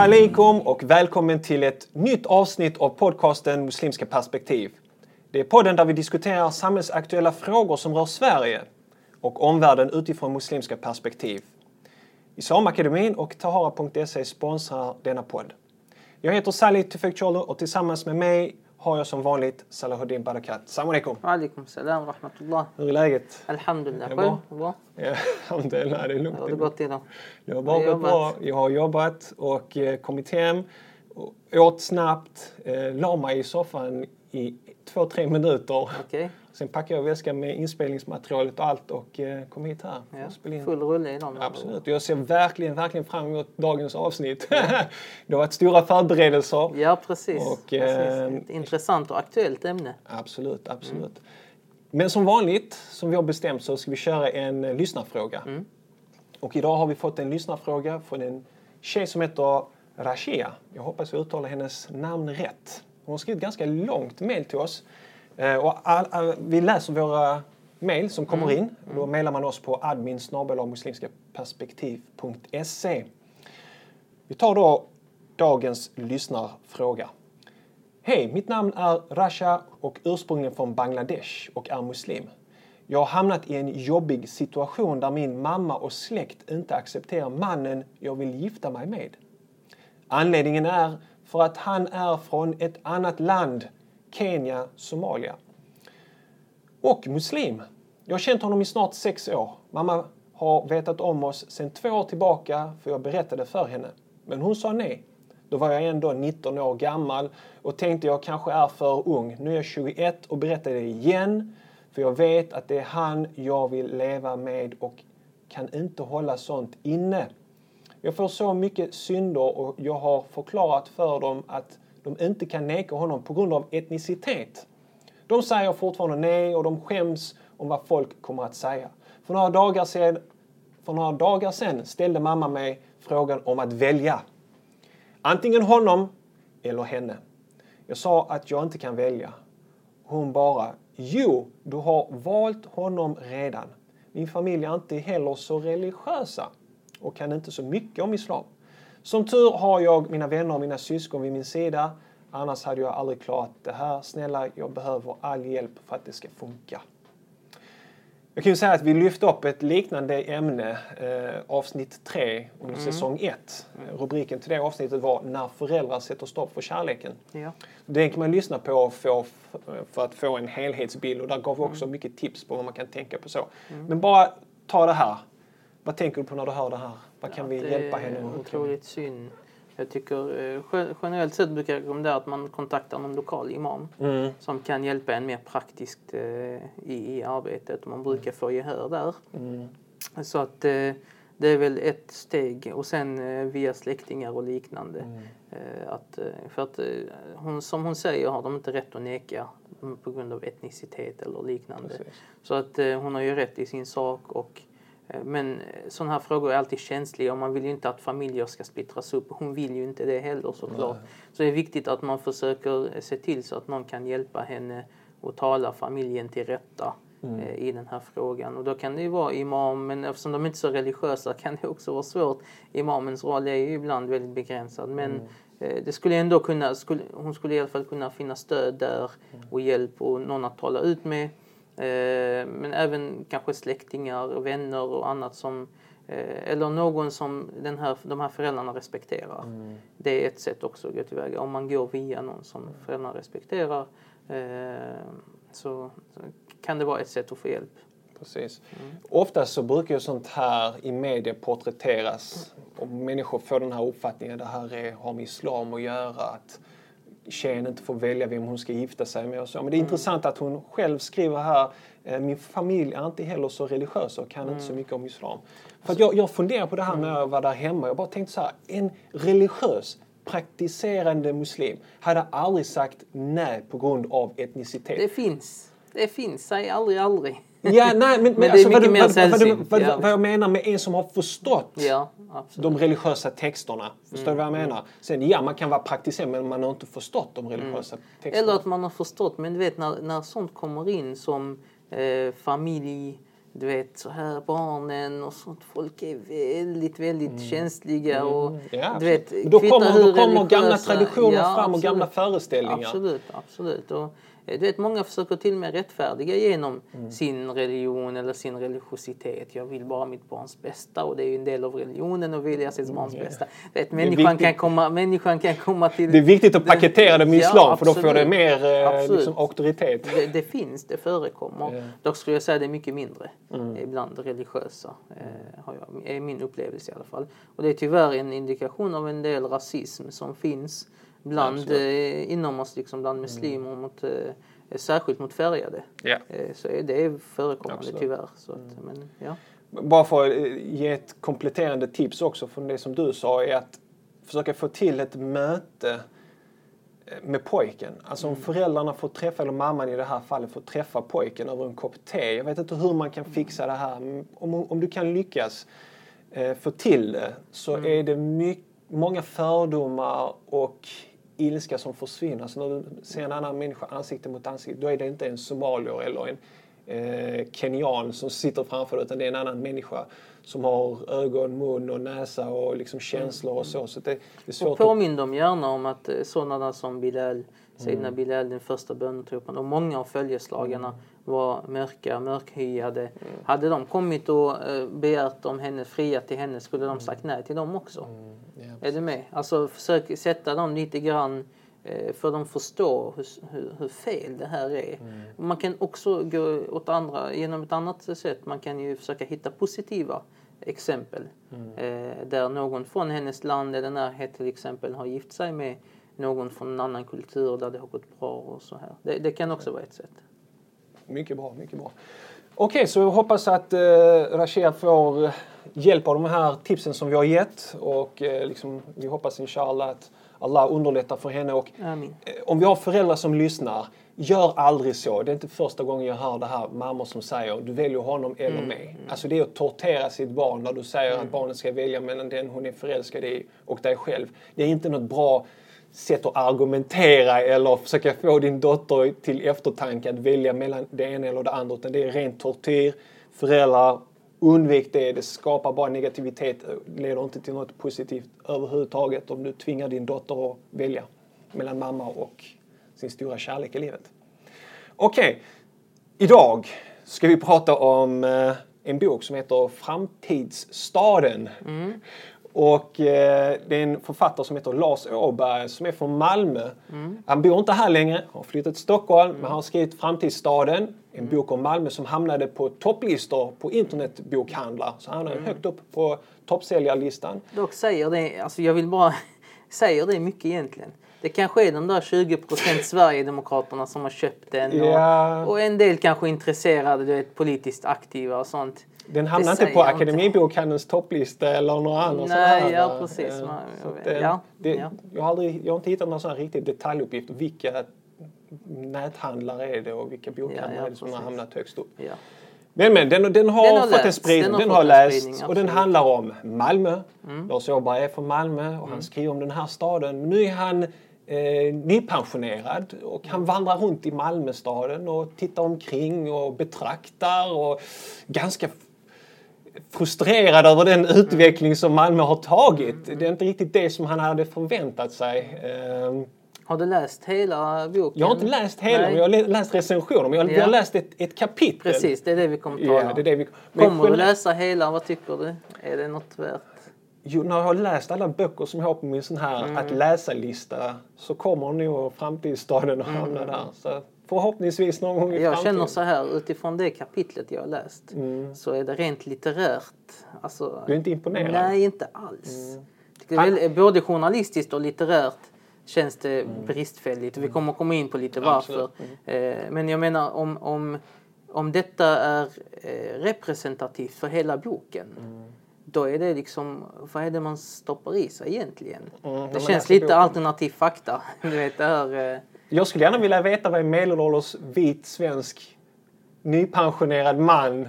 Alaikum och välkommen till ett nytt avsnitt av podcasten Muslimska perspektiv. Det är podden där vi diskuterar samhällsaktuella frågor som rör Sverige och omvärlden utifrån muslimska perspektiv. Islamakademin och Tahara.se sponsrar denna podd. Jag heter Salih Tufekcioglu och tillsammans med mig har jag som vanligt Salahuddin Barakat. Salam alaikum. Alaikum salam rahmatullah. Hur är läget? Alhamdulillah. Det Själv? bra? Bra? Ja, Alhamdulillah, det är lugnt. Hur har det gått idag? Jag har bara gått bra. Jag har jobbat och eh, kommit hem, åt snabbt, eh, la mig i soffan i två, tre minuter. Okej. Sen packade jag väskan med inspelningsmaterialet och allt och eh, kom hit här Ja. in. Full rulle idag. andra Absolut. Jag ser verkligen, verkligen fram emot dagens avsnitt. det har varit stora förberedelser. Ja, precis. Och, precis. eh, Ett intressant och aktuellt ämne. Absolut, absolut. Men som vanligt, som vi har bestämt, så ska vi köra en eh, lyssnarfråga. Och idag har vi fått en lyssnarfråga från en tjej som heter Rashia. Jag hoppas jag uttalar hennes namn rätt. Hon har skrivit ganska långt mejl till oss. Eh, Och all, all, vi läser våra mejl som kommer in. Då mejlar man oss på admin. Vi tar då dagens lyssnarfråga. Hej, mitt namn är Rasha och ursprungligen från Bangladesh och är muslim. Jag har hamnat i en jobbig situation där min mamma och släkt inte accepterar mannen jag vill gifta mig med. Anledningen är för att han är från ett annat land, Kenya, Somalia. Och muslim. Jag har känt honom i snart sex år. Mamma har vetat om oss sedan två år tillbaka för jag berättade för henne. Men hon sa nej. Då var jag ändå 19 år gammal och tänkte jag kanske är för ung. Nu är jag 21 och berättar det igen. För jag vet att det är han jag vill leva med och kan inte hålla sånt inne. Jag får så mycket synder och jag har förklarat för dem att de inte kan neka honom på grund av etnicitet. De säger fortfarande nej och de skäms om vad folk kommer att säga. För några dagar sedan, för några dagar sedan ställde mamma mig frågan om att välja. Antingen honom eller henne. Jag sa att jag inte kan välja. Hon bara, jo, du har valt honom redan. Min familj är inte heller så religiösa och kan inte så mycket om islam. Som tur har jag mina vänner och mina syskon vid min sida. Annars hade jag aldrig klarat det här. Snälla, jag behöver all hjälp för att det ska funka. Jag kan ju säga att vi lyfte upp ett liknande ämne, eh, avsnitt 3 under säsong 1. Rubriken till det avsnittet var När föräldrar sätter stopp för kärleken. Ja. Det kan man lyssna på få, för att få en helhetsbild och där gav vi också mycket tips på vad man kan tänka på så. Men bara ta det här. Vad tänker du på när du hör det här? Vad kan vi det hjälpa är henne med? Kan vi- otroligt synd. Jag tycker eh, gen- generellt sett brukar jag rekommendera att man kontaktar någon lokal imam Mm. som kan hjälpa en mer praktiskt eh, i, i arbetet. Man brukar få gehör där. Mm. Så att eh, det är väl ett steg och sen via släktingar och liknande. Mm. Att, för att hon, som hon säger har de inte rätt att neka på grund av etnicitet eller liknande. Precis. Så att hon har ju rätt i sin sak och men sådana här frågor är alltid känsliga och man vill ju inte att familjer ska splittras upp. Hon vill ju inte det heller såklart. Så det är viktigt att man försöker se till så att någon kan hjälpa henne och tala familjen till rätta eh, i den här frågan. Och då kan det ju vara imam, men eftersom de inte är så religiösa kan det också vara svårt. Imamens roll är ju ibland väldigt begränsad. Men eh, det skulle ändå kunna, skulle, hon skulle i alla fall kunna finna stöd där och hjälp och någon att tala ut med. Eh, men även kanske släktingar, vänner och annat som eh, eller någon som den här, de här föräldrarna respekterar. Det är ett sätt också att gå tillväga. Om man går via någon som föräldrarna respekterar eh, så, kan det vara ett sätt att få hjälp. Precis. Oftast så brukar ju sånt här i media porträtteras och människor får den här uppfattningen att det här är, har med islam att göra. Att tjejen inte får välja vem hon ska gifta sig med och så. Men det är intressant att hon själv skriver här eh, min familj är inte heller så religiös och kan inte så mycket om islam. För jag, jag funderar på det här när jag var där hemma. Jag bara tänkte så här, en religiös praktiserande muslim hade aldrig sagt nej på grund av etnicitet. Det finns. Det finns. Säg aldrig aldrig. Ja, nej, men, men, alltså, vad, du- vad, vad, sällsynt, vad, ja. vad jag menar med en som har förstått Ja, de religiösa texterna. Förstår du vad jag menar? Sen, ja, man kan vara praktiserande men man har inte förstått de religiösa texterna. Eller att man har förstått, men du vet när, när sånt kommer in som eh, familj, du vet så här barnen och sånt. Folk är väldigt, väldigt känsliga och Mm. Ja, du vet, då kommer, då kommer gamla traditioner Ja, fram och absolut. gamla föreställningar. Absolut, absolut. Och, du vet, många försöker till och med rättfärdiga genom Mm. sin religion eller sin religiositet. Jag vill bara mitt barns bästa och det är ju en del av religionen att vilja sitt barns bästa. Du vet, människan, Mm, kan komma, människan kan komma till... Det är viktigt att paketera det med Ja, islam för då får det mer eh, Absolut. liksom, auktoritet. Det, det finns, det förekommer. Ja. Dock skulle jag säga det är mycket mindre Mm. ibland religiösa. Eh, har jag, är min upplevelse i alla fall. Och det är tyvärr en indikation av en del rasism som finns bland, eh, inom oss, liksom bland muslimer, mot, eh, särskilt mot färgade. Ja. Eh, så är det förekommande Absolut. tyvärr. Så att, men, ja. Bara för att eh, ge ett kompletterande tips också från det som du sa är att försöka få till ett möte eh, med pojken. Alltså om föräldrarna får träffa, eller mamman i det här fallet, får träffa pojken över en kopp te. Jag vet inte hur man kan fixa det här. Om, om du kan lyckas eh, få till det så är det mycket, många fördomar och ilska som försvinner. Så när du ser en annan människa ansikte mot ansikte, då är det inte en somalier eller en eh, kenyan som sitter framför dig, utan det är en annan människa som har ögon, mun och näsa och liksom känslor och så. så det, det Och att... påminn dem gärna om att eh, sådana som Bilal, Sayyidina Mm. Bilal, den första bönetropen och många av följeslagarna var mörka, mörkhyade. Mm. Hade de kommit och eh, begärt om henne, friat till henne, skulle de sagt nej till dem också. Mm. Ja, Är du med? Alltså försök sätta dem lite grann eh, för de förstår hur, hur, hur fel det här är. Mm. Man kan också gå åt andra, genom ett annat sätt. Man kan ju försöka hitta positiva exempel. Mm. Eh, där någon från hennes land eller närhet till exempel har gift sig med någon från en annan kultur där det har gått bra och så här. Det, det kan också vara ett sätt. Mycket bra, mycket bra. Okej, så jag hoppas att eh, Rashia får hjälp av de här tipsen som vi har gett och eh, liksom, vi hoppas inshallah att Allah underlättar för henne och Amin. eh, om vi har föräldrar som lyssnar, gör aldrig så. Det är inte första gången jag hör det här mammor som säger du väljer honom eller mig. Alltså det är att tortera sitt barn när du säger att barnet ska välja mellan den hon är förälskad i och dig själv. Det är inte något bra sätt att argumentera eller försöka få din dotter till eftertanke att välja mellan det ena eller det andra. Utan det är rent tortyr. Föräldrar, undvik det. Det skapar bara negativitet. leder inte till något positivt överhuvudtaget om du tvingar din dotter att välja mellan mamma och sin stora kärlek i livet. Okej, idag ska vi prata om eh, en bok som heter Framtidsstaden. Mm. Och eh, det är en författare som heter Lars Åberg som är från Malmö. Han bor inte här längre, har flyttat till Stockholm, men han har skrivit Framtidsstaden. En bok om Malmö som hamnade på topplistor på internetbokhandlar. Så han hamnade högt upp på toppsäljarlistan. Dock säger det, alltså jag vill bara, säger det mycket egentligen. Det kanske är de där 20 procent Sverigedemokraterna som har köpt den och, Ja. och en del kanske är intresserade, du vet, politiskt aktiva och sånt. Den hamnar inte på Akademibokhandelns topplista eller några andra Nej, sådana ja, eh, precis. så att, eh, Ja, det, ja. Jag, har aldrig, jag har inte hittat någon sån här riktig detaljuppgift. Vilka näthandlare är det och vilka bokhandlare Ja, är det som har hamnat högst upp? Men, men den, den har Den har fått en spridning. Den har Den lästs och den handlar om Malmö. Mm. Lars Åberg är från Malmö och han skriver om den här staden. Nu är han eh, nypensionerad och han vandrar runt i Malmöstaden och tittar omkring och betraktar och ganska frustrerad över den utveckling som Malmö har tagit. Det är inte riktigt det som han hade förväntat sig. Ehm, Har du läst hela boken? Jag har inte läst hela, Nej. men jag har lä- läst recensioner. Men jag, Ja. jag har läst ett, ett kapitel. Precis, det är det vi kommer att tala Ja, det är det vi, Kommer du läsa hela? Vad tycker du? Är det något värt? Jo, när jag har läst alla böcker som jag har på min sån här Mm. att läsa-lista så kommer nog framtidsstaden att hamna där. Så förhoppningsvis någon gång i Mm. Jag framtiden. känner så här, utifrån det kapitlet jag har läst så är det rent litterärt. Alltså, Mm. Du är inte imponerad? Nej, inte alls. Mm. Väl, både journalistiskt och litterärt känns det bristfälligt. Vi kommer komma in på lite varför. Mm. Eh, Men jag menar om, om, om detta är eh, representativt för hela boken Mm. då är det liksom, vad är det man stoppar i sig egentligen? Mm, det känns läser lite alternativ fakta. Du vet, det här, eh, Jag skulle gärna vilja veta vad en medelålders vit svensk nypensionerad man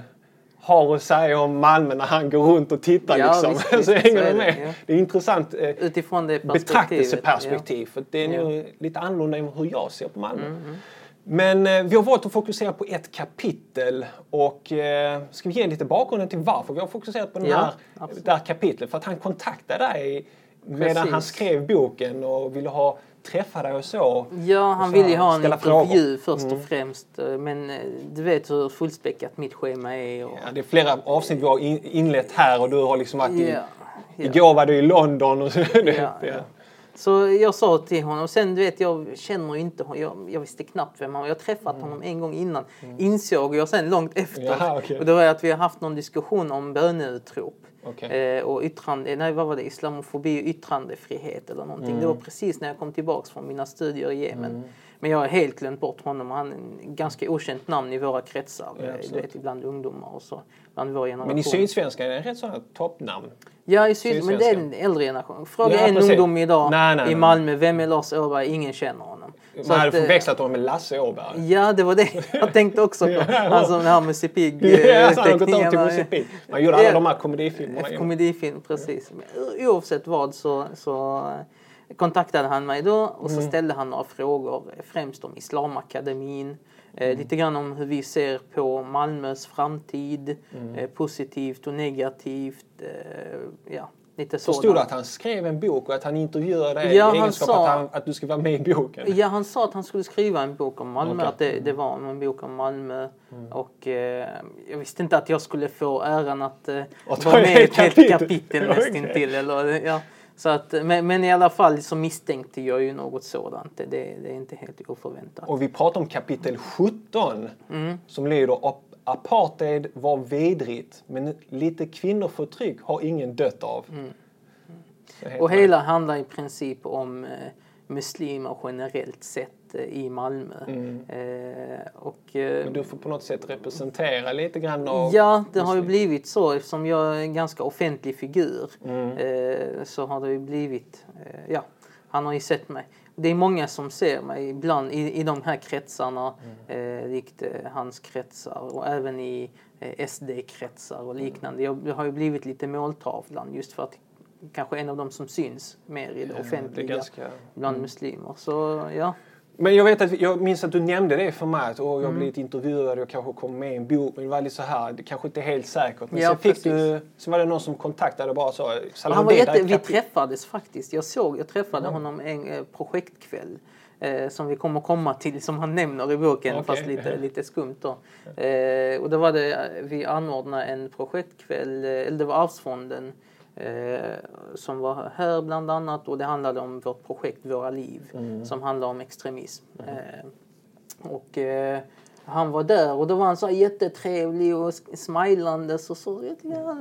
har att säga om Malmö när han går runt och tittar. Ja, liksom. visst, visst, så hänger så du det, med. ja. Det är intressant. eh, utifrån det betraktelseperspektiv. För det är Ja. nog lite annorlunda än hur jag ser på Malmö. Mm, Men eh, vi har valt att fokusera på ett kapitel och eh, ska vi ge lite bakgrunden till varför vi har fokuserat på den Ja, här, det här kapitlet? För att han kontaktade dig medan han skrev boken och ville ha träffa dig och så. Ja, han så ville ju ha en intervju frågor. först och främst. eh, Men eh, du vet hur fullspäckat mitt schema är. Och, Ja, det är flera avsnitt vi har in, inlett här och du har liksom varit i, Ja, ja. Igår var du i London och så. Ja, ja. Så jag sa till honom, och sen du vet jag känner ju inte honom, jag, jag visste knappt vem han var. Jag har träffat honom en gång innan, insåg jag sen långt efter. Mm. Jaha, okej. Och det var att vi har haft någon diskussion om böneutrop. Okej. Eh, och yttrande, nej vad var det, islamofobi och yttrandefrihet eller någonting. Mm. Det var precis när jag kom tillbaks från mina studier i Yemen. Men jag har helt glömt bort honom. Han är en ganska okänt namn i våra kretsar. Ja, eh, du vet, bland ungdomar och så. Bland vår generation. Men i Sydsvenskan är det en rätt sådana toppnamn. Ja, i syd, men det är en äldre generation. Fråga Ja, en precis. ungdom idag Nej, nej, i nej. Malmö, vem är Lars Åberg? Ingen känner honom. Man hade eh, förväxlat honom med Lasse Åberg. Ja, det var det jag tänkte också på. Han som här med Pig Ja, han har gått över till musikbit. Man gjorde alla Ja. de här komedifilmerna. Komedifilm, precis. Men oavsett vad så, så eh, kontaktade han mig då och Mm. så ställde han några frågor, eh, främst om Islamakademin, eh, Mm. lite grann om hur vi ser på Malmös framtid, Mm. eh, positivt och negativt. Eh, ja, lite Förstod sådant. du att han skrev en bok och att han intervjuade dig Ja, i egenskap sa- att, han, att du ska vara med i boken? Ja, han sa att han skulle skriva en bok om Malmö, Okej. att det, det var en bok om Malmö. Mm. Och eh, jag visste inte att jag skulle få äran att eh, vara med i ett helt kapitel. nästintill. Eller, ja. Så att, men, men i alla fall så misstänkte jag ju något sådant. Det, det är inte helt oförväntat. Och vi pratar om kapitel 17 Mm. som lyder "Ap- Apartheid var vidrigt men lite kvinnoförtryck har ingen dött av. Heter Mm. Och det. hela handlar i princip om eh, muslimer generellt sett eh, i Malmö. Eh, och, eh, Mm. Men du får på något sätt representera lite grann av... Ja, det har ju blivit så eftersom jag är en ganska offentlig figur. Mm. Eh, så har det ju blivit, eh, ja, han har ju sett mig. Det är många som ser mig ibland i, i de här kretsarna, Mm. eh, likt eh, hans kretsar och även i eh, SD-kretsar och liknande. Jag har ju blivit lite måltavlan just för att kanske en av dem som syns mer i det det är offentliga ganska... Mm. bland muslimer. Så ja, Men jag vet att jag minns att du nämnde det för mig att Mm. jag har blivit intervjuad och kanske kommer med i en bok. Men det var lite så här, det kanske inte är helt säkert. Men Ja, sen, fick du, sen var det någon som kontaktade och bara sa Salam han var jätte, vi kapitel." träffades faktiskt. Jag såg, jag träffade honom en eh, projektkväll. Eh, som vi kommer komma till, som han nämner i boken, Okej. fast lite, lite skumt då. Eh, och då var det, vi anordnade en projektkväll, eh, eller det var Arvsfonden, eh, som var här bland annat och det handlade om vårt projekt Våra liv, som handlar om extremism. Eh, och eh, han var där och då var han så jättetrevlig och smilandes och så. Ja,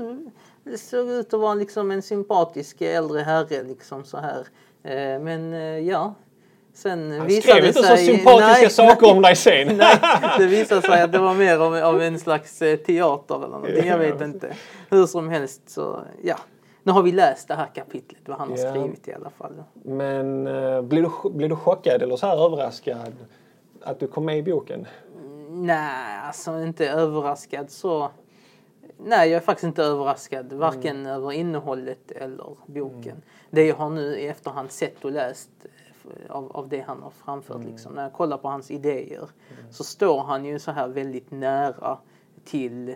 det såg ut att vara liksom en sympatisk äldre herre liksom så här. Eh, men eh, ja, sen Han visade skrev inte sig... så sympatiska nej, saker om dig sen. Nej, det visade sig att det var mer av, av en slags teater eller någonting. Jag vet inte. Hur som helst så, ja. Nu har vi läst det här kapitlet, vad han har skrivit i alla fall. Men uh, blir, du, blir du chockad eller så här överraskad att du kom med i boken? Nej, alltså inte överraskad så. Nej, jag är faktiskt inte överraskad. Varken Mm. över innehållet eller boken. Det jag har nu i efterhand sett och läst eh, av, av det han har framfört. Mm. Liksom. När jag kollar på hans idéer så står han ju så här väldigt nära till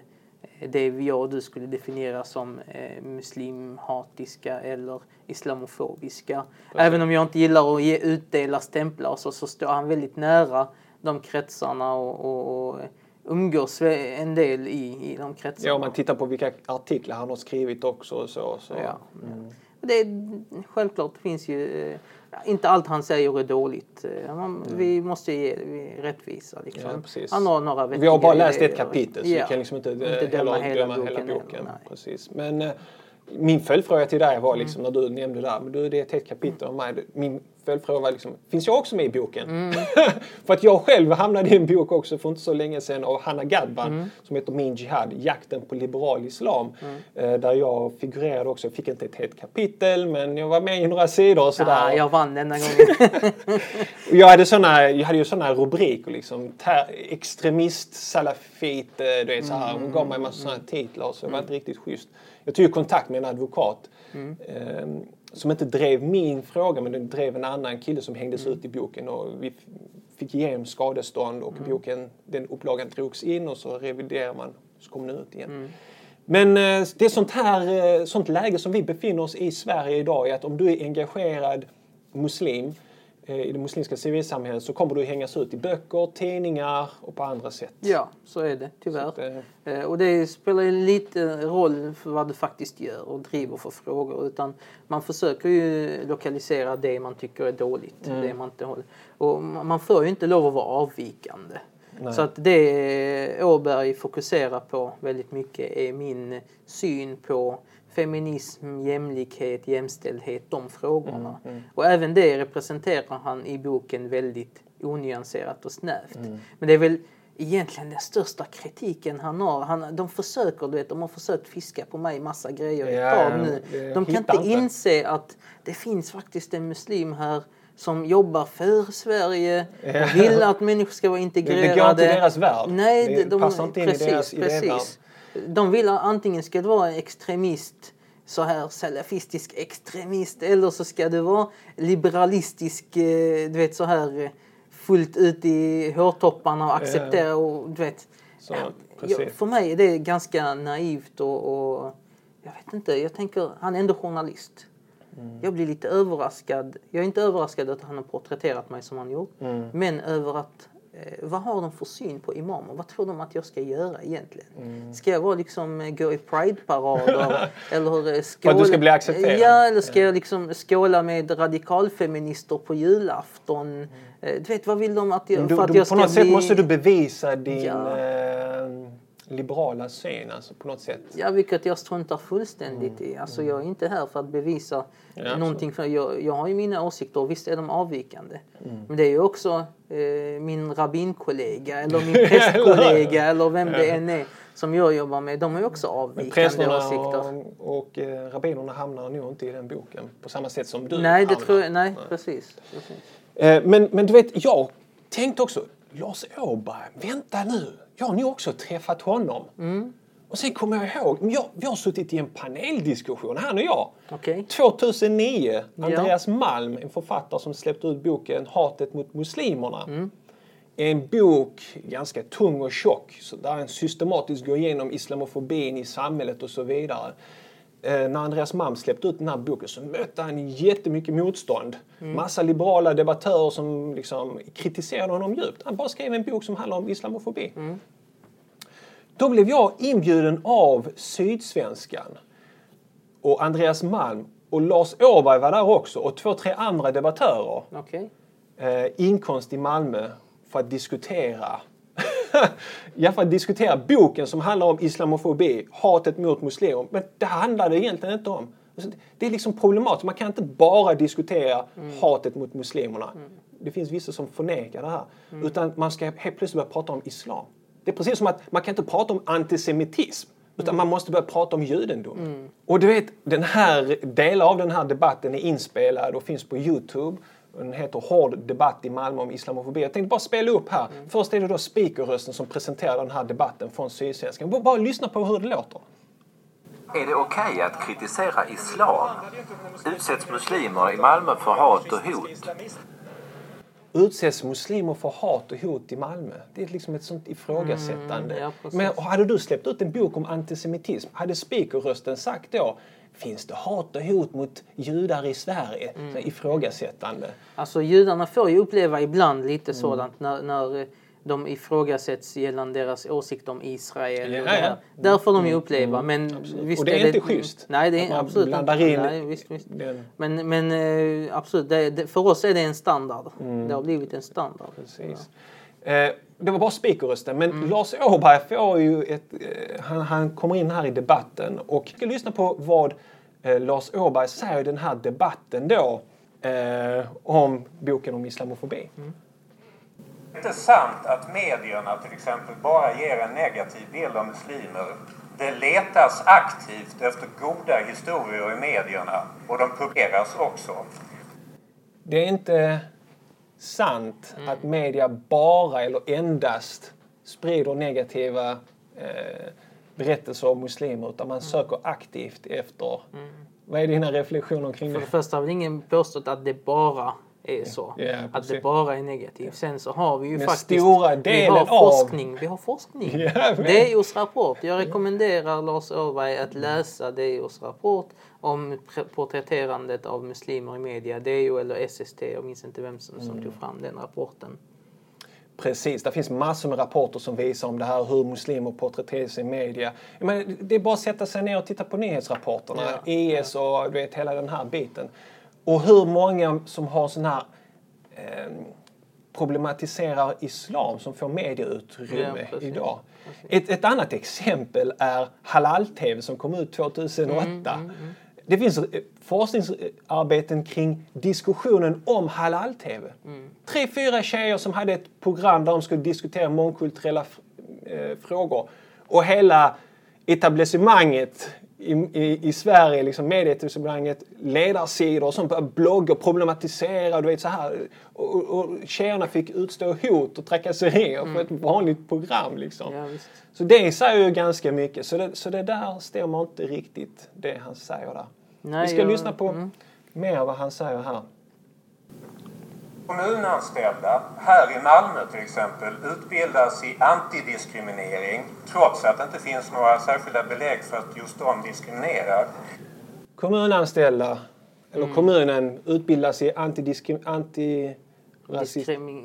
det jag och du skulle definiera som eh, muslimhatiska eller islamofobiska. Även om jag inte gillar att ge, utdela stämplar så, så står han väldigt nära de kretsarna och, och, och umgås en del i, i de kretsarna. Ja, om man tittar på vilka artiklar han har skrivit också och så. så. Ja. Och Det är, självklart finns ju... Inte allt han säger är dåligt. Eh, Man, Vi måste ge vi rättvisa. Liksom. Ja. Han har några Vi har bara läst ett kapitel så Ja. vi kan liksom inte, Inte eh, döma hela döma boken hela boken. Precis. Men eh, min följdfråga till dig var liksom Mm. när du nämnde det där, men du det är ett helt kapitel om mig. Min följdfråga var liksom, finns jag också med i boken? Mm. för att jag själv hamnade i en bok också för inte så länge sedan av Hanna Gadban Mm. som heter Min Jihad, jakten på liberal islam. Eh, där jag figurerade också, jag fick inte ett helt kapitel men jag var med i några sidor och sådär. Ah, jag vann denna gången. Jag hade, såna, jag hade ju såna rubriker liksom. Extremist, salafit, eh, du vet så här. Hon gav mig en massa såna titlar så det var inte riktigt schysst. Jag tog kontakt med en advokat eh, som inte drev min fråga men den drev en annan kille som hängdes ut i boken och vi fick igenom skadestånd och boken, den upplagan drogs in och så reviderar man så kommer den ut igen. Men eh, det är sånt här eh, sånt läge som vi befinner oss i Sverige idag är att om du är engagerad muslim i det muslimska civilsamhället så kommer du hängas ut i böcker, tidningar och på andra sätt. Ja, så är det tyvärr. Att, eh, Eh, Och det spelar ju lite roll för vad du faktiskt gör och driver för frågor. Utan man försöker ju lokalisera det man tycker är dåligt. Mm. Det man inte håller. Och man får ju inte lov att vara avvikande. Så att det Åberg fokuserar på väldigt mycket är min syn på feminism, jämlikhet, jämställdhet, de frågorna. Mm, Och även det representerar han i boken väldigt onyanserat och snävt. Mm. Men det är väl egentligen den största kritiken han har. Han, de försöker, du vet, de har försökt fiska på mig massa grejer ett Ja, tag nu. det De kan inte inte. inse att det finns faktiskt en muslim här som jobbar för Sverige Ja. vill att människor ska vara det integrerade. går inte i deras värld. Nej, Det de, de, passar inte in i precis, deras idévärld. precis. De vill antingen ska du vara extremist, så här salafistisk extremist, eller så ska du vara liberalistisk, eh, du vet så här eh, fullt ut i hårtopparna och acceptera och du vet. Så, Ja, för mig är det ganska naivt och, och jag vet inte, jag tänker, han är ändå journalist. Mm. Jag blir lite överraskad. Jag är inte överraskad att han har porträtterat mig som han gjort. Mm. Men över att, vad har de för syn på imamer? Vad tror de att jag ska göra egentligen? Mm. Ska jag vara liksom, eh, gå i prideparader? eller eh, För att du ska bli accepterad? Ja, eller ska jag liksom skåla med radikalfeminister på julafton? Eh, Du vet, vad vill de att jag, Mm. Du, för att du, jag på ska något sätt bli... måste du bevisa din Ja. Liberala syn, alltså på något sätt. Ja, vilket jag struntar fullständigt i. Alltså, jag är inte här för att bevisa Mm. Ja, någonting. För jag, jag har ju mina åsikter och visst är de avvikande. Mm. Men det är ju också eh, min rabbinkollega eller min prästkollega eller vem det än är som jag jobbar med. De har också avvikande åsikter. och, och eh, rabbinerna hamnar nog inte i den boken på samma sätt som du Nej, det hamnar. tror jag, nej, precis. precis. Eh, men, men du vet, jag tänkte också, Lars Åberg, vänta nu, jag har nog också träffat honom. Mm. Och sen kommer jag ihåg, jag, vi har suttit i en paneldiskussion, han och jag. Okej. 2009, Andreas Malm, en författare som släppte ut boken Hatet mot muslimerna. Mm. En bok, ganska tung och tjock, så där han systematiskt går igenom islamofobin i samhället och så vidare. Eh, när Andreas Malm släppte ut den här boken så mötte han jättemycket motstånd. Mm. Massa liberala debattörer som liksom kritiserade honom djupt. Han bara skrev en bok som handlar om islamofobi. Mm. Då blev jag inbjuden av Sydsvenskan och Andreas Malm och Lars Åberg var där också och två, tre andra debattörer. Okej. Eh, inkomst i Malmö för att diskutera ja, för att diskutera boken som handlar om islamofobi, hatet mot muslimer. Men det handlade egentligen inte om. Alltså, Det är liksom problematiskt. Man kan inte bara diskutera hatet mot muslimerna. Det finns vissa som förnekar det här. Utan man ska helt plötsligt börja prata om islam. Det är precis som att man kan inte prata om antisemitism. Utan man måste börja prata om judendom. Och du vet, den här, delar av den här debatten är inspelad och finns på Youtube. Den heter Hård debatt i Malmö om islamofobi. Jag tänkte bara spela upp här. Först är det då speakerrösten som presenterar den här debatten från Sydsvenskan. Bara, bara lyssna på hur det låter. Är det okej att kritisera islam? Utsätts muslimer i Malmö för hat och hot? Utsätts muslimer för hat och hot i Malmö? Det är liksom ett sånt ifrågasättande. Mm, ja. Men hade du släppt ut en bok om antisemitism, hade speakerrösten sagt då Finns det hat och hot mot judar i Sverige? Mm. Så ifrågasättande. Alltså judarna får ju uppleva ibland lite Mm. sådant när, när eh, de ifrågasätts gällande deras åsikt om Israel. Ja, det ja. här. Där får de ju uppleva. Men visst Och det är inte schysst. Nej, det är man absolut inte. in Nej, visst, visst. den- Men, men eh, absolut, det, det, för oss är det en standard. Det har blivit en standard. Mm. Precis. Eh, det var bara speakerrösten. Men Mm. Lars Åberg får ju ett... Eh, han, han kommer in här i debatten och ska lyssna på vad eh, Lars Åberg säger i den här debatten då eh, om boken om islamofobi. Det är inte sant att medierna till exempel bara ger en negativ bild av muslimer. Det letas aktivt efter goda historier i medierna och de publiceras också. Det är inte sant att media bara eller endast sprider negativa eh, berättelser om muslimer utan man söker aktivt efter... Vad är dina reflektioner kring För det? det första har väl ingen påstått att det bara är så. Ja, att precis. det bara är negativt. Sen så har vi ju Men faktiskt stora vi delen har av- forskning. Vi har forskning. Ja, men- DOs rapport. Jag rekommenderar Lars Åberg att läsa DOs rapport om porträtterandet av muslimer i media. DO eller SST, jag minns inte vem som, Mm. som tog fram den rapporten. Precis, det finns massor med rapporter som visar om det här hur muslimer porträtteras i media. Menar, det är bara att sätta sig ner och titta på nyhetsrapporterna, Ja. IS och du vet hela den här biten. Och hur många som har sån här eh, problematiserar islam som får medieutrymme Ja, idag. Ett, ett annat exempel är Halal-TV som kom ut 2008. Mm, det finns eh, forskningsarbeten kring diskussionen om halal-TV. Mm. Tre, fyra tjejer som hade ett program där de skulle diskutera mångkulturella eh, frågor. Och hela etablissemanget i, i, i Sverige, liksom medieetablissemanget, ledarsidor som började blogga och problematisera. Du vet, så här. Och, och, och tjejerna fick utstå hot och trakasserier för ett vanligt program. Liksom. Mm. Ja. Så det säger ju ganska mycket. Så det, så det där stämmer inte riktigt, det han säger där. Nej, Vi ska jag- lyssna på mm. mer vad han säger här. Kommunanställda här i Malmö till exempel utbildas i antidiskriminering trots att det inte finns några särskilda belägg för att just de diskriminerar. Kommunanställda, eller Mm. kommunen, utbildas i antidiskrim, anti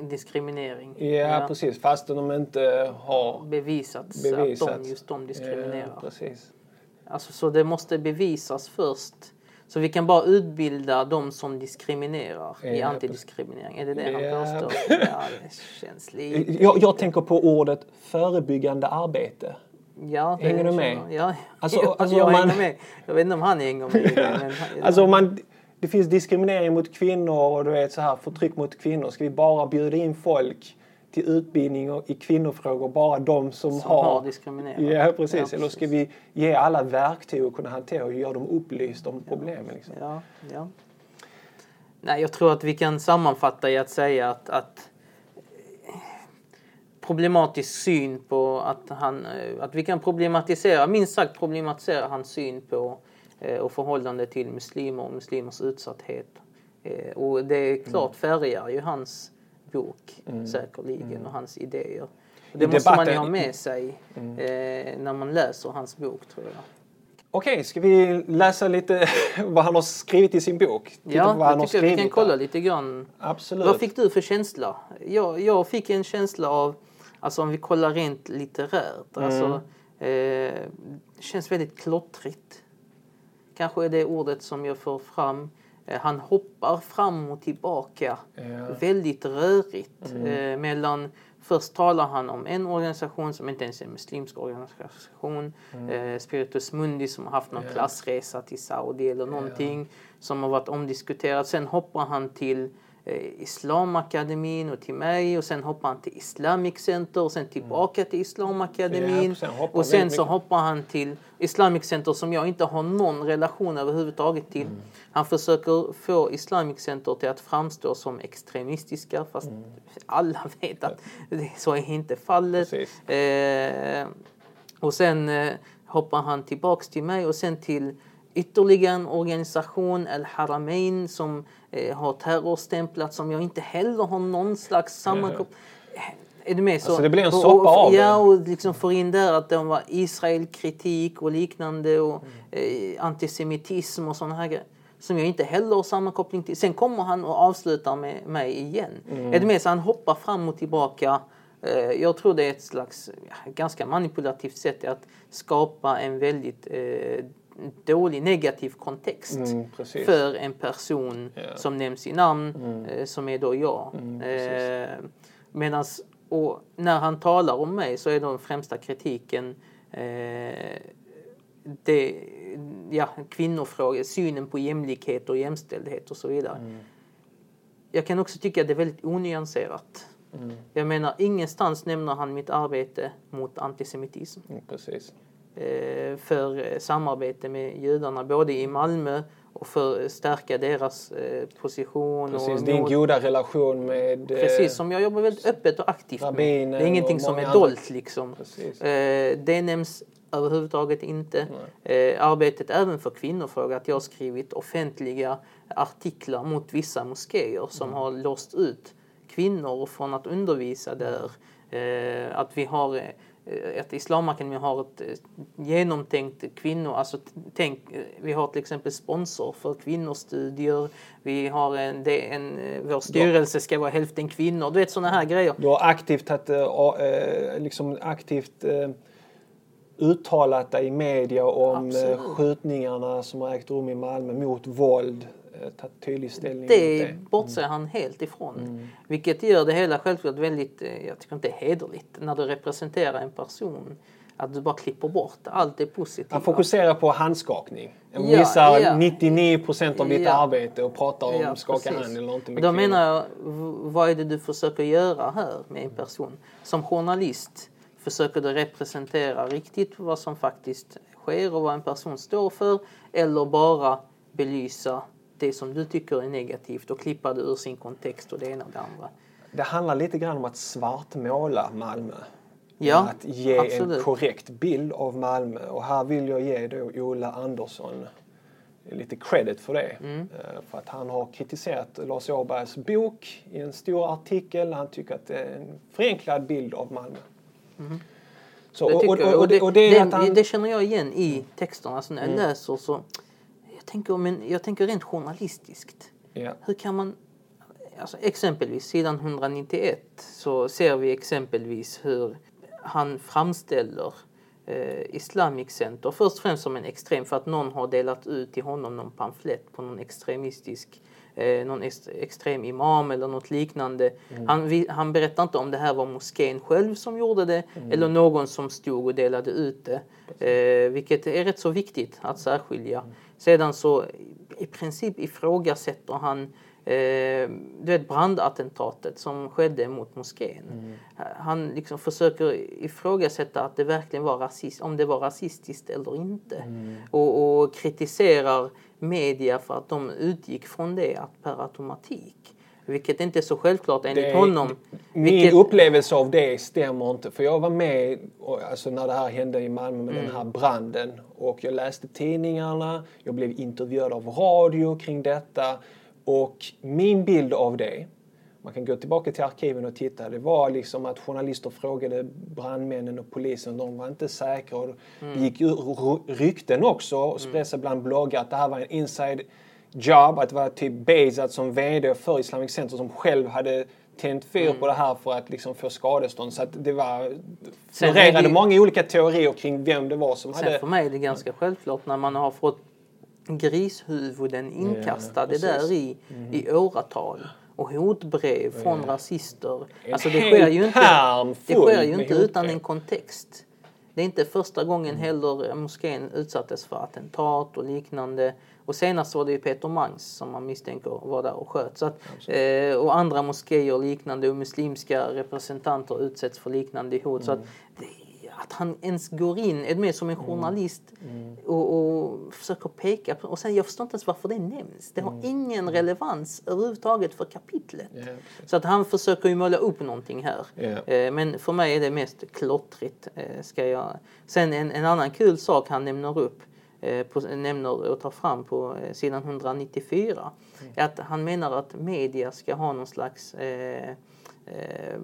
diskriminering. Ja, precis. Fastän de inte har Bevisats, bevisat. att de, just de diskriminerar. Ja, precis. Alltså, så det måste bevisas först. Så vi kan bara utbilda de som diskriminerar i Ja, antidiskriminering. Är det det Ja. han påstår? Ja, det känns lite... Jag, jag tänker på ordet förebyggande arbete. Ja, Hänger du med? Ja, Alltså- alltså jag man- hänger med. Jag vet inte om han hänger med i. Men, Alltså om man, det finns diskriminering mot kvinnor och du vet så här, förtryck mot kvinnor. Ska vi bara bjuda in folk till utbildning och- i kvinnofrågor, bara de som, som har, har diskriminerat. Ja, precis. Ja, Eller ska vi ge alla verktyg att kunna hantera och göra dem upplysta om problemen? Liksom? Ja, ja. Nej, jag tror att vi kan sammanfatta i att säga att, att eh, problematisk syn på att han, eh, att vi kan problematisera, minst sagt problematisera hans syn på eh, och förhållande till muslimer och muslimers utsatthet. Och det är klart färgar ju hans bok säkerligen och hans idéer. Och det I måste man ju debatten- ha med sig eh, när man läser hans bok tror jag. Okej, ska vi läsa lite vad han har skrivit i sin bok? Titta Ja, vad han jag tycker vi kan kolla lite grann. Absolut. Vad fick du för känsla? Jag, jag fick en känsla av, alltså om vi kollar rent litterärt, Mm. alltså, eh, det känns väldigt klottrigt. Kanske är det ordet som jag får fram. Eh, han hoppar fram och tillbaka. Ja. Mm. Väldigt rörigt. Eh, mellan, först talar han om en organisation som inte ens är en muslimsk organisation. Mm. Eh, Spiritus Mundi som har haft någon klassresa till Saudi eller någonting. Som har varit omdiskuterat. Sen hoppar han till Islamakademin och till mig och sen hoppar han till Islamic Center och sen tillbaka till Islamakademin. Ja, sen och sen så hoppar han till Islamic Center som jag inte har någon relation överhuvudtaget till. Mm. Han försöker få Islamic Center till att framstå som extremistiska fast Mm. alla vet att det, så är inte fallet. Eh, och sen eh, hoppar han tillbaks till mig och sen till ytterligare en organisation, Al Haramain, som eh, har terrorstämplat som jag inte heller har någon slags sammankoppling är du med? Så, Alltså, det blir en soppa av det. Ja, och liksom får in där att de var Israel-kritik och liknande och eh, antisemitism och sådana här grejer. Som jag inte heller har sammankoppling till. Sen kommer han och avslutar med mig igen. Mm. Är du med? Så han hoppar fram och tillbaka. Eh, jag tror det är ett slags ganska manipulativt sätt att skapa en väldigt eh, dålig negativ kontext Mm, för en person Ja. som nämns i namn, eh, som är då jag. Mm, eh, medans, och när han talar om mig så är den främsta kritiken eh, det, ja, kvinnofrågor, synen på jämlikhet och jämställdhet och så vidare. Mm. Jag kan också tycka att det är väldigt onyanserat. Mm. Jag menar, ingenstans nämner han mitt arbete mot antisemitism Mm, precis. Eh, för eh, samarbete med judarna både i Malmö och för att stärka deras eh, position. Precis, och din goda relation med... Precis, som jag jobbar väldigt öppet och aktivt med. Det är ingenting som är andra. dolt liksom. Precis. Det nämns Överhuvudtaget inte. Eh, arbetet även för kvinnofrågor, att jag har skrivit offentliga artiklar mot vissa moskéer som har låst ut kvinnor från att undervisa där. Att vi har att Islamakademin har ett eh, genomtänkt kvinnor, alltså tänk, eh, vi har till exempel sponsor för kvinnostudier, vi har en, det, en eh, vår styrelse ska vara hälften kvinnor, du vet sådana här grejer. Du har aktivt, tagit, eh, eh, liksom aktivt eh, uttalat dig i media om eh, Absolut. skjutningarna som har ägt rum i Malmö mot våld. Eh, Tagit tydlig ställning Det det. bortser han helt ifrån. Vilket gör det hela självklart väldigt, eh, jag tycker inte hederligt, när du representerar en person. Att du bara klipper bort allt det positiva. Han fokuserar på handskakning. Han Ja, missar ja. 99% av ditt Ja. arbete och pratar om Ja, skaka hand eller någonting med då kvinnor. menar jag, vad är det du försöker göra här med en person? Som journalist försöker du representera riktigt vad som faktiskt sker och vad en person står för eller bara belysa det som du tycker är negativt och klippa det ur sin kontext och det ena och det andra. Det handlar lite grann om att svartmåla Malmö. Ja, att ge en absolut. korrekt bild av Malmö. Och här vill jag ge då Ola Andersson lite credit för det. Mm. Eh, För att han har kritiserat Lars Åbergs bok i en stor artikel. Han tycker att det är en förenklad bild av Malmö. Så, Mm. Det, och, och, och, det, det han... Mm. känner jag igen i texterna. Alltså när jag läser så... Tänker, men jag tänker rent journalistiskt. Ja. Hur kan man... Alltså exempelvis sidan 191 så ser vi exempelvis hur han framställer eh, Islamic Center först och främst som en extrem för att någon har delat ut till honom någon pamflett på någon extremistisk eh, någon ex, extrem imam eller något liknande. Han, vi, han berättar inte om det här var moskén själv som gjorde det eller någon som stod och delade ut det. Eh, vilket är rätt så viktigt att särskilja. Sedan så i princip ifrågasätter han eh, du vet brandattentatet som skedde mot moskén. Han liksom försöker ifrågasätta att det verkligen var rasist, om det var rasistiskt eller inte. Och, och kritiserar media för att de utgick från det att per automatik. Vilket inte är så självklart enligt Det honom. Min Vilket, upplevelse av det stämmer inte. För jag var med och, alltså, när det här hände i Malmö med Mm. den här branden. Och jag läste tidningarna, jag blev intervjuad av radio kring detta. Och min bild av det, man kan gå tillbaka till arkiven och titta, det var liksom att journalister frågade brandmännen och polisen, de var inte säkra. Och Mm. Det gick rykten också och spreds bland bloggar att det här var en inside job, att det var typ Bezat som VD för Islamic Center som själv hade tänt fyr Mm. på det här för att liksom få skadestånd. Så att det var florerade det- många olika teorier kring vem det var som sen hade... för mig är det ganska självklart när man har fått grishuvuden inkastade precis. där i, i åratal. Och hotbrev från rasister. En Alltså det sker ju inte, det sker ju inte utan en kontext. Det är inte första gången heller moskén utsattes för attentat och liknande. Och senast var det ju Peter Mangs som man misstänker var där och sköt. Så att, eh, och andra moskéer och liknande och muslimska representanter utsätts för liknande hot. Så att, det, att han ens går in, är med som en journalist och, och försöker peka på... Och sen, jag förstår inte ens varför det nämns. Det har ingen relevans överhuvudtaget för kapitlet. Precis. Så att han försöker ju måla upp någonting här. Eh, Men för mig är det mest klottrigt. eh, Ska jag... Sen en, en annan kul sak han nämner upp, eh, på, nämner och tar fram på eh, sidan 194, är att han menar att media ska ha någon slags eh, eh,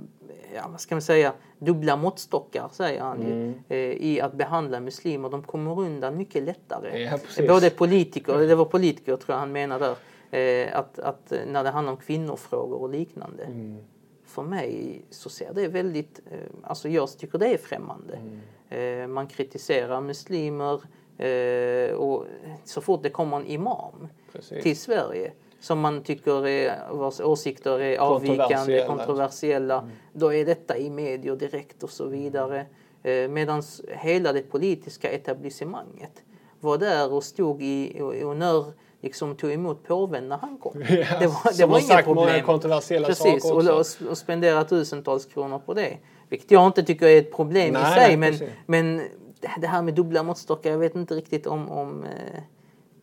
ja, vad ska man säga, dubbla måttstockar säger han ju, eh, i att behandla muslimer. De kommer undan mycket lättare. Ja, precis. Både politiker, det var politiker tror jag han menade där, eh, att, att eh, när det handlar om kvinnofrågor och liknande. Mm. För mig så ser det väldigt, eh, alltså jag tycker det är främmande. Mm. Eh, man kritiserar muslimer eh, och så fort det kommer en imam Precis. till Sverige som man tycker är, vars åsikter är avvikande, Kontroversiella. kontroversiella, då är detta i medier direkt och så vidare. Eh, Medan hela det politiska etablissemanget var där och stod i och, och när liksom tog emot påven när han kom. Ja, det var, det var inga sagt många problem. kontroversiella Precis, saker och, också. och, och spendera tusentals kronor på det. Vilket jag inte tycker är ett problem Nej, i nej, sig. Men, precis. men det- det här med dubbla måttstockar, jag vet inte riktigt om, om eh,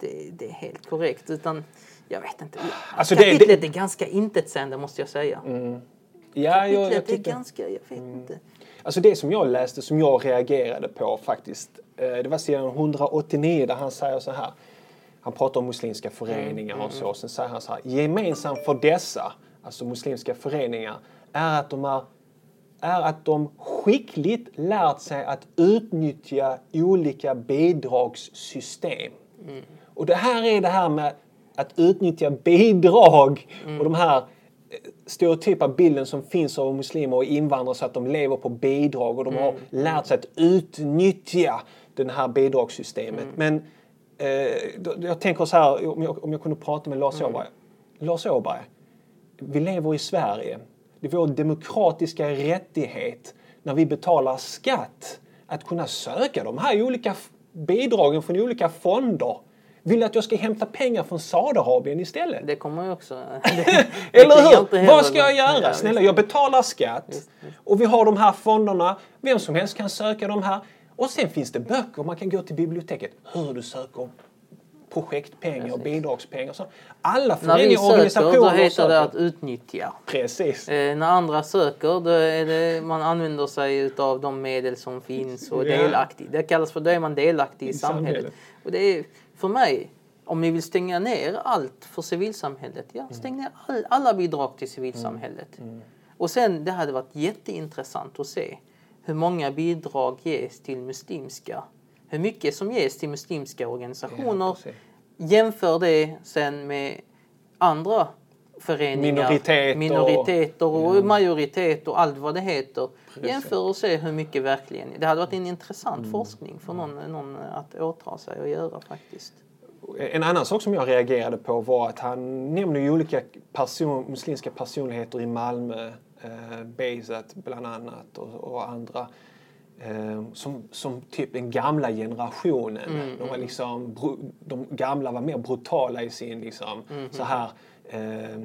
det, det är helt korrekt. Utan jag vet inte. Alltså, det- Kapitlet det- är ganska intetsägande måste jag säga. Ja, jag, jag Kapitlet är ganska, jag vet inte. Alltså det som jag läste, som jag reagerade på faktiskt eh, det var sidan 189 där han säger så här. Han pratar om muslimska föreningar och så. Sen säger han så här. Gemensamt för dessa, alltså muslimska föreningar, är att de är är att de skickligt lärt sig att utnyttja olika bidragssystem. Mm. Och det här är det här med att utnyttja bidrag Mm. och de här eh, stereotypa bilden som finns av muslimer och invandrare så att de lever på bidrag och de har Mm. lärt sig att utnyttja det här bidragssystemet. Mm. Men eh, jag tänker så här, om jag, om jag kunde prata med Lars Mm. Åberg. Lars Åberg, vi lever i Sverige. Det är vår demokratiska rättighet när vi betalar skatt att kunna söka de här olika bidragen från olika fonder. Vill att jag ska hämta pengar från Saudiarabien istället? Det kommer ju också... Eller jag hur? Vad ska jag göra? Ja, Snälla, jag betalar skatt. Och vi har de här fonderna. Vem som helst kan söka de här. Och sen finns det böcker. Man kan gå till biblioteket. Hur du söker projektpengar och bidragspengar. och Så. Alla När vi föreningar och söker, då organisationer heter det söker. att utnyttja. Precis. Eh, när andra söker, då är det, man använder sig av de medel som finns och Ja. delaktig. Det kallas för, då är man delaktig i, I samhället. samhället. Och det är, för mig, om ni vill stänga ner allt för civilsamhället, ja, Mm. stäng ner all, alla bidrag till civilsamhället. Och sen, det hade varit jätteintressant att se hur många bidrag ges till muslimska, hur mycket som ges till muslimska organisationer. Ja. Jämför det sen med andra föreningar, Minoriteter och- minoriteter och majoritet och allt vad det heter. Jämför och se hur mycket verkligen. Det hade varit en intressant Mm. forskning för någon, någon att åta sig och göra faktiskt. En annan sak som jag reagerade på var att han nämner ju olika person, muslimska personligheter i Malmö. Eh, Bezat bland annat och, och andra. Eh, som, som typ den gamla generationen. de, var liksom, bru- de gamla var mer brutala i sin liksom, så här ehm, eh,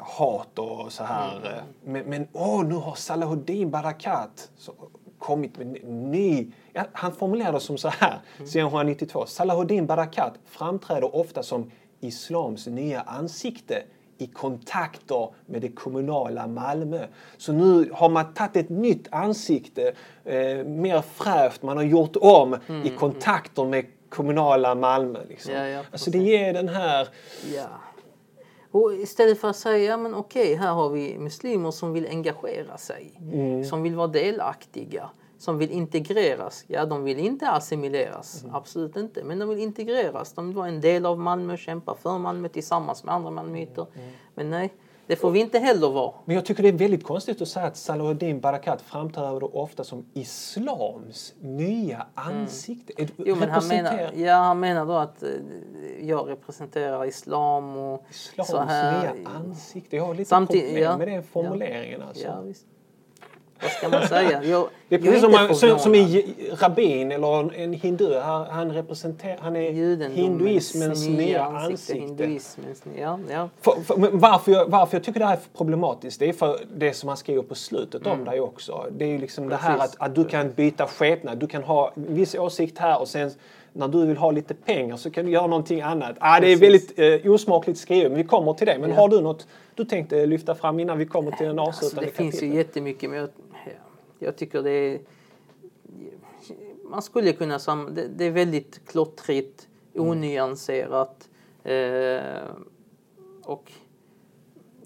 hat och så här. eh, Men, men åh, nu har Salahuddin Barakat kommit med en ny... Ja, han formulerade det som så här, sedan 192. Salahuddin Barakat framträder ofta som islams nya ansikte i kontakter med det kommunala Malmö. Så nu har man tagit ett nytt ansikte, eh, mer fräscht, man har gjort om i kontakter med kommunala Malmö. Liksom. Ja, ja, alltså det ger den här... Ja. Och istället för att säga, men okej, här har vi muslimer som vill engagera sig, Mm. som vill vara delaktiga, som vill integreras. Ja, de vill inte assimileras, Mm. absolut inte, men de vill integreras. De vill vara en del av Malmö, kämpa för Malmö tillsammans med andra malmöiter. Mm. Men nej, det får vi inte heller vara. Men jag tycker det är väldigt konstigt att säga att Salahuddin Barakat framträder ofta som islams nya ansikte. Mm. Jo, men han menar, ja, han menar då att eh, jag representerar islam och Islams så här. nya ansikte. Jag har lite Samtidigt- problem ja. med den formuleringen. Alltså. Ja, visst. Vad ska man säga? Jag, Det är precis som, man, som, som en rabbin eller en hindu. Han, han representerar, han är hinduismens nya ansikte. Hinduismens, ja, ja. För, för, varför, jag, varför jag tycker det här är problematiskt, det är för det som han skriver på slutet om dig också. Det är ju liksom det här Precis. att, att du kan byta skepnad. Du kan ha en viss åsikt här och sen när du vill ha lite pengar så kan du göra någonting annat. Ah, det är Precis. väldigt eh, osmakligt skrivet, men vi kommer till det. Men Ja. har du något du tänkte lyfta fram innan vi kommer till den Alltså, avslutande det finns ju jättemycket, men jag, jag tycker det är... Man skulle kunna... Sam, det, det är väldigt klottrigt, Mm. onyanserat. Eh, och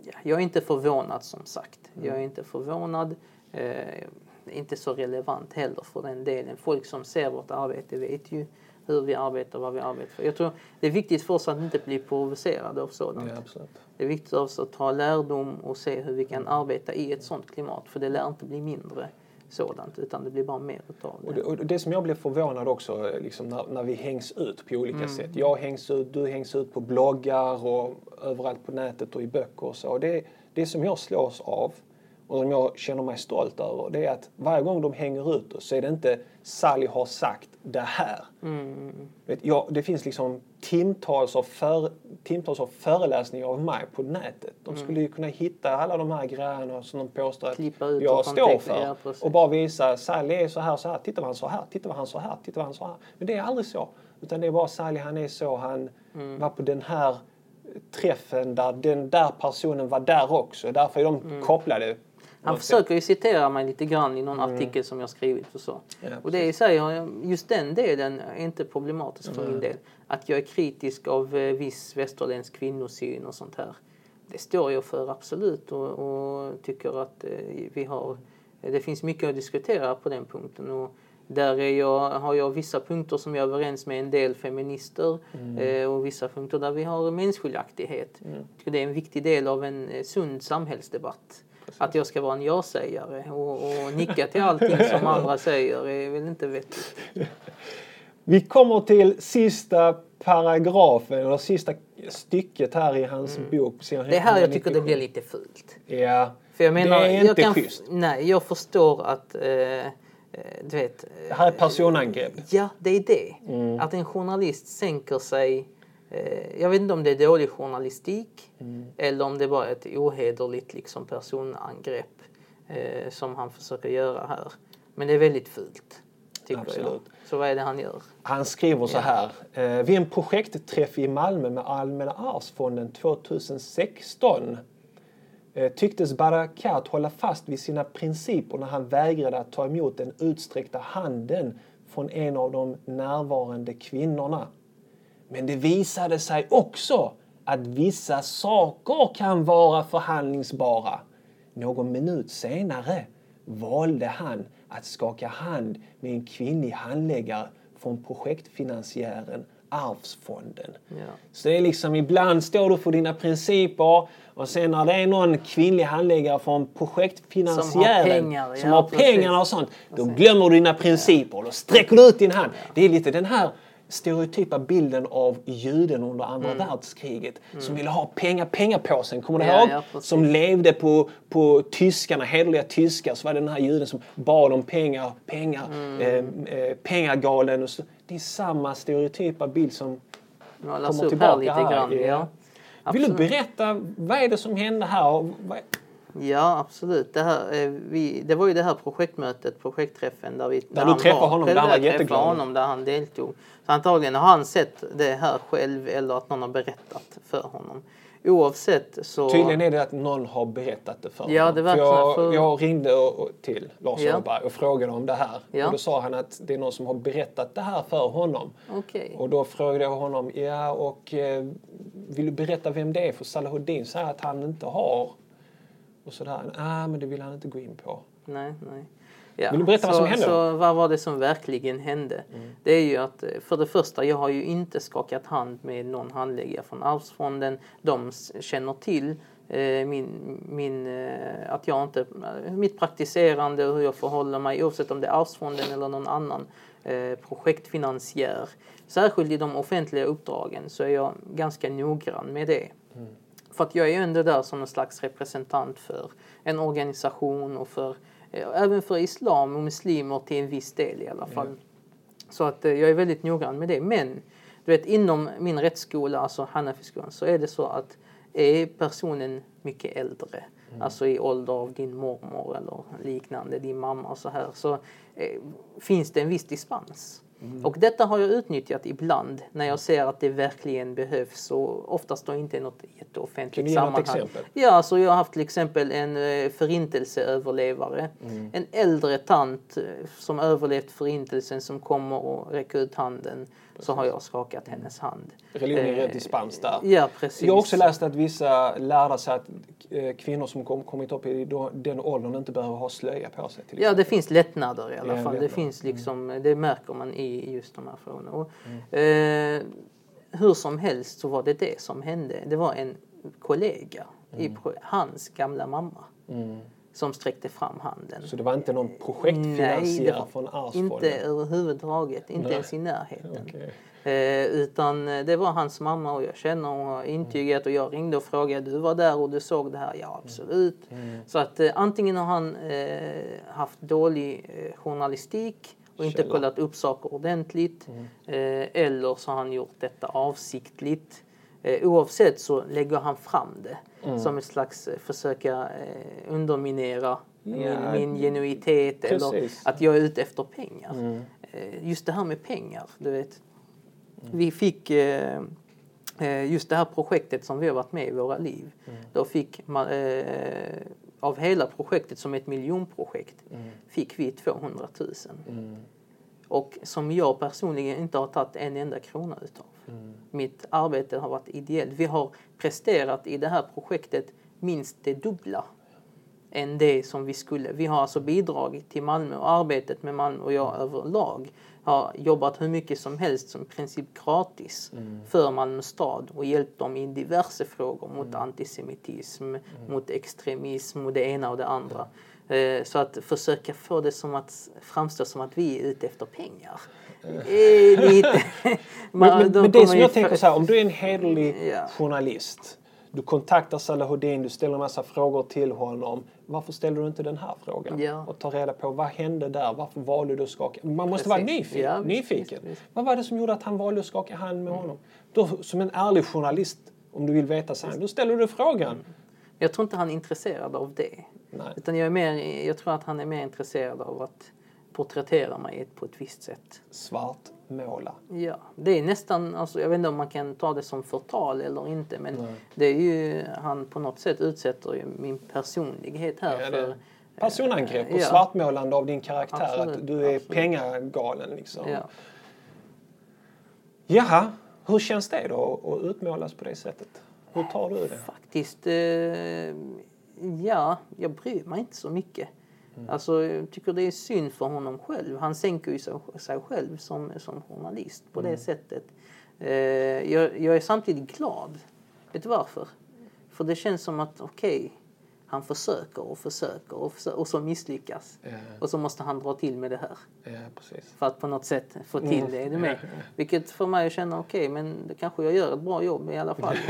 ja, jag är inte förvånad som sagt. Jag Mm. är inte förvånad. Eh, inte så relevant heller för den delen. Folk som ser vårt arbete vet ju hur vi arbetar, vad vi arbetar för. Jag tror det är viktigt för oss att inte bli provocerade av sådant. Ja. Det är viktigt också att ta lärdom och se hur vi kan arbeta i ett sådant klimat. För det lär inte bli mindre sådant utan det blir bara mer utav Och det. det, och det som jag blev förvånad också, liksom när, när vi hängs ut på olika Mm. sätt. Jag hängs ut, du hängs ut på bloggar och överallt på nätet och i böcker och så. Och det, det som jag slås av och som jag känner mig stolt över, det är att varje gång de hänger ut oss så är det inte Sally har sagt det här. Mm. Vet, jag, det finns liksom timtals av, för, timtals av föreläsningar av mig på nätet. De skulle ju kunna hitta alla de här grejerna som de påstår att jag står för. ja, och bara visa, Sally är så här, så här, titta vad han sa här, titta vad han sa här, titta vad han sa här. Men det är aldrig så. Utan det är bara Sally, han är så, han Mm. var på den här träffen där den där personen var där också. Därför är de Mm. kopplade. Han något försöker ju citera mig lite grann i någon Mm. artikel som jag skrivit och så. Ja, och det i sig, just den delen är inte problematisk för min del. Att jag är kritisk av eh, viss västerländsk kvinnosyn och sånt här. Det står jag för absolut och, och tycker att eh, vi har, det finns mycket att diskutera på den punkten. Och där är jag, har jag vissa punkter som jag är överens med en del feminister eh, och vissa punkter där vi har meningsskiljaktighet. Tycker det är en viktig del av en sund samhällsdebatt. Att jag ska vara en ja-sägare och, och nicka till allting som andra säger är väl inte vettigt. Vi kommer till sista paragrafen, eller sista stycket här i hans bok. Mm. Det här jag tycker det 197. blir lite fult. Ja, För jag menar, det är jag inte kan, schysst. Nej, jag förstår att eh, eh, du vet, eh, Det här är personangrepp. Ja, det är det. Mm. Att en journalist sänker sig. Eh, jag vet inte om det är dålig journalistik Mm. eller om det bara är ett ohederligt liksom, personangrepp eh, som han försöker göra här. Men det är väldigt fult. Absolut. jag. Så vad är det han gör? Han skriver så här. Eh, vid en projektträff i Malmö med Allmänna arvsfonden 2016 eh, tycktes Barakat hålla fast vid sina principer när han vägrade att ta emot den utsträckta handen från en av de närvarande kvinnorna. Men det visade sig också att vissa saker kan vara förhandlingsbara. Någon minut senare valde han att skaka hand med en kvinnlig handläggare från projektfinansiären Arvsfonden. Ja. Så det är liksom ibland står du för dina principer och sen när det är någon kvinnlig handläggare från projektfinansiären Som har pengar, som ja, har pengarna och sånt, då glömmer du dina principer. Då sträcker du ut din hand. Det är lite den här stereotypa bilden av juden under andra världskriget som ville ha pengar, pengapåsen. Kommer du Mm. Ja, ihåg? ja, som levde på, på tyskarna, hederliga tyskar. Så var det den här juden som bad om pengar, pengar, Mm. eh, eh, pengagalen. Och så. Det är samma stereotypa bild som kommer här tillbaka här. grann. Ja. Vill du berätta, vad är det som hände här? Ja, absolut. Det, här, eh, vi, det var ju det här projektmötet, projektträffen där vi... Där han du träffade var- honom, där där han var jätteglad. honom, där han deltog. Så antagligen har han sett det här själv eller att någon har berättat för honom. Oavsett så... Tydligen är det att någon har berättat det för Ja, honom. det för jag, för- jag ringde och, och till Lars Ja. Åberg och frågade om det här. Ja. Och då sa han att det är någon som har berättat det här för honom. Okej. Och då frågade jag honom, ja och eh, vill du berätta vem det är? För Salahuddin säger att han inte har. Och sådär. Nej, ah, men det vill han inte gå in på. Nej, nej. Ja. Vill du berätta vad så, som hände? Så vad var det som verkligen hände? Det är ju att eh, för det första, jag har ju inte skakat hand med någon handläggare från Arvsfonden. De känner till eh, min, min, eh, att jag inte, mitt praktiserande och hur jag förhåller mig oavsett om det är Arvsfonden eller någon annan eh, projektfinansiär. Särskilt i de offentliga uppdragen så är jag ganska noggrann med det. För att jag är ju ändå där som en slags representant för en organisation och för eh, även för islam och muslimer till en viss del i alla fall. Så att eh, jag är väldigt noggrann med det. Men du vet inom min rättsskola, alltså Hanafiskolan, så är det så att är personen mycket äldre, alltså i ålder av din mormor eller liknande, din mamma och så här, så eh, finns det en viss dispens. Och detta har jag utnyttjat ibland när jag ser att det verkligen behövs och oftast då inte i något jätteoffentligt något sammanhang. exempel? Ja, så jag har haft till exempel en eh, förintelseöverlevare. Mm. En äldre tant eh, som överlevt förintelsen som kommer och räcker ut handen. Så har jag skakat hennes hand. Religion ger Eh, dispens där. Ja, precis. Jag har också läst att vissa lärde sig att eh, kvinnor som kom, kommit upp i den åldern inte behöver ha slöja på sig. Ja, det finns lättnader i alla Ja, fall. Det finns liksom, det märker man i just de här frågorna. Och, Mm. eh, hur som helst så var det det som hände. Det var en kollega, i Mm. pro- hans gamla mamma, som sträckte fram handen. Så det var inte någon projektfinansiär från Arvsfonden? inte överhuvudtaget, inte Nej. ens i närheten. Okej. Eh, utan eh, det var hans mamma och jag känner och har intygat och jag ringde och frågade du var där och du såg det här? Ja absolut. Så att eh, antingen har han eh, haft dålig eh, journalistik och inte Källa. kollat upp saker ordentligt. Eh, eller så har han gjort detta avsiktligt. Eh, oavsett så lägger han fram det som ett slags eh, försöka eh, underminera Ja, min, min genuitet eller precis. att jag är ute efter pengar. Eh, Just det här med pengar, du vet. Vi fick just det här projektet som vi har varit med i våra liv. Då fick ma- eh, av hela projektet som ett miljonprojekt Mm. fick vi 200 000. Och som jag personligen inte har tagit en enda krona utav. Mm. Mitt arbete har varit ideellt. Vi har presterat i det här projektet minst det dubbla än det som vi skulle. Vi har alltså bidragit till Malmö och arbetet med Malmö och jag överlag har jobbat hur mycket som helst som princip gratis för Malmö stad och hjälpt dem i diverse frågor mot antisemitism, mot extremism och det ena och det andra. Eh, Så att försöka få det som att framstå som att vi är ute efter pengar. Är lite... Men, men, de men det som jag tänker så här, om du är en hederlig Ja. journalist. Du kontaktar Salahuddin, du ställer en massa frågor till honom. Varför ställer du inte den här frågan? Ja. Och tar reda på vad hände där? Varför valde du att skaka? Man måste vara Precis. nyfiken. Ja, nyfiken. visst. Vad var det som gjorde att han valde att skaka hand med honom? Då, som en ärlig journalist, om du vill veta sanningen, då ställer du frågan. Jag tror inte han är intresserad av det. Nej. Utan jag, är mer, jag tror att han är mer intresserad av att porträttera mig på ett visst sätt. Svartmåla. Ja, det är nästan, alltså, jag vet inte om man kan ta det som förtal eller inte men det är ju, han på något sätt utsätter ju min personlighet här Ja, för Personangrepp och Ja. svartmålande av din karaktär. Absolut, att du är absolut. pengagalen liksom. Ja. Jaha, hur känns det då att utmålas på det sättet? Hur tar du det? Faktiskt, eh, ja, jag bryr mig inte så mycket. Mm. Alltså, jag tycker det är synd för honom själv. Han sänker ju sig, sig själv som, som journalist på Mm. det sättet. Eh, jag, jag är samtidigt glad. Vet du varför? För det känns som att, okej, han försöker och försöker och, försöker, och så misslyckas. Ja. Och så måste han dra till med det här. Precis. För att på något sätt få till det. Är du med? Vilket för mig känner okej, men det kanske jag gör ett bra jobb i alla fall.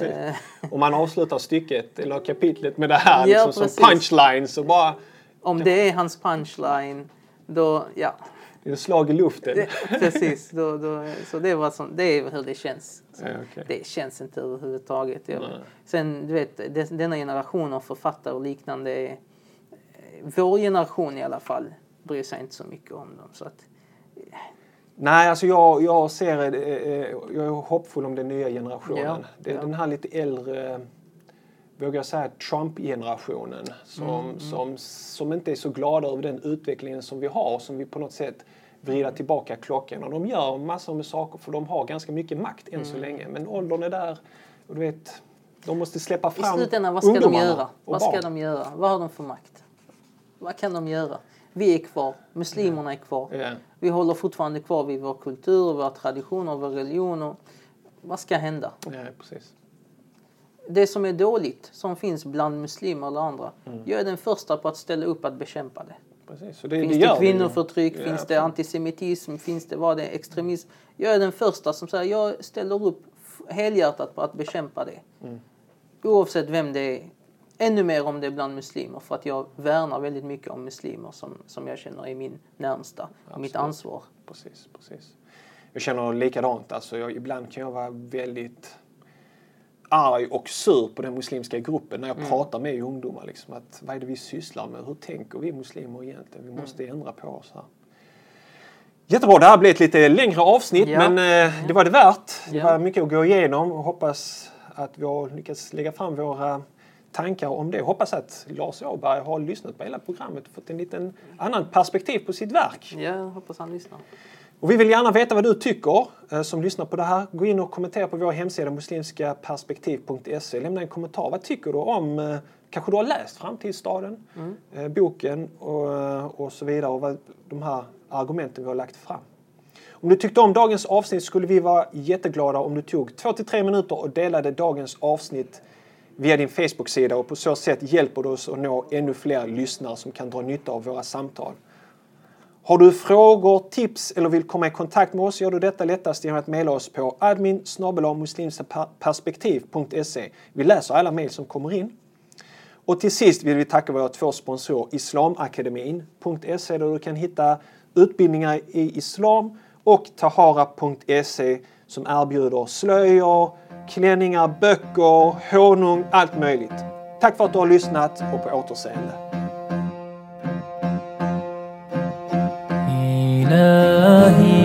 eh, Om man avslutar stycket eller kapitlet med det här Ja, liksom, som precis. punchline så bara om det är hans punchline, då ja. det är slag i luften. Det, precis. Då, då, så det, var som, det är hur det känns. Så Ja, okej. Det känns inte överhuvudtaget. Jag, Nej. sen, du vet, denna generation av författare och liknande. eh, Vår generation i alla fall bryr sig inte så mycket om dem. Så att, Nej, alltså jag, jag ser, eh, eh, jag är hoppfull om den nya generationen. Ja, ja. den här lite äldre, vågar jag säga, Trump-generationen som, Mm, som, som inte är så glada över den utvecklingen som vi har, som vi på något sätt vrider tillbaka klockan. Och de gör massor med saker för de har ganska mycket makt än Mm. så länge. Men åldern är där och du vet, de måste släppa I fram slutändan, vad ska de ungdomarna göra? och Vad ska de göra? Vad har de för makt? Vad kan de göra? Vi är kvar. Muslimerna är kvar. Ja. Vi håller fortfarande kvar vid vår kultur, våra traditioner, vår religion. Och vad ska hända? Ja, precis. Det som är dåligt, som finns bland muslimer eller andra, Mm. jag är den första på att ställa upp att bekämpa det. precis. Det, Finns det det, kvinnoförtryck, Ja, finns det antisemitism, finns det vad det är, extremism. Jag är den första som säger jag ställer upp helhjärtat på att bekämpa det. Mm. Oavsett vem det är. Ännu mer om det är bland muslimer för att jag värnar väldigt mycket om muslimer som, som jag känner är min närmsta, och mitt Absolut. ansvar. Precis, precis. Jag känner likadant. Alltså, jag, ibland kan jag vara väldigt arg och sur på den muslimska gruppen när jag Mm. pratar med ungdomar. Liksom, att, vad är det vi sysslar med? Hur tänker vi muslimer egentligen? Mm. Vi måste ändra på oss här. Jättebra, det här blev ett lite längre avsnitt Ja. men eh, det var det värt. Det Ja. var mycket att gå igenom och hoppas att vi har lyckats lägga fram våra tankar om det. Hoppas att Lars Åberg har lyssnat på hela programmet och fått en liten annan perspektiv på sitt verk. Ja, hoppas han lyssnar. Och vi vill gärna veta vad du tycker eh, som lyssnar på det här. Gå in och kommentera på vår hemsida muslimskaperspektiv.se. Lämna en kommentar. Vad tycker du om, eh, kanske du har läst Framtidsstaden, eh, boken och, och så vidare och vad, de här argumenten vi har lagt fram. Om du tyckte om dagens avsnitt skulle vi vara jätteglada om du tog två till tre minuter och delade dagens avsnitt via din Facebook-sida och på så sätt hjälper du oss att nå ännu fler lyssnare som kan dra nytta av våra samtal. Har du frågor, tips eller vill komma i kontakt med oss gör du detta lättast genom att mejla oss på admin Vi läser alla mejl som kommer in. Och till sist vill vi tacka våra två sponsorer Islamakademin.se där du kan hitta utbildningar i islam och Tahara.se som erbjuder slöjor, klänningar, böcker, honung, allt möjligt. Tack för att du har lyssnat och på återseende. إلهي.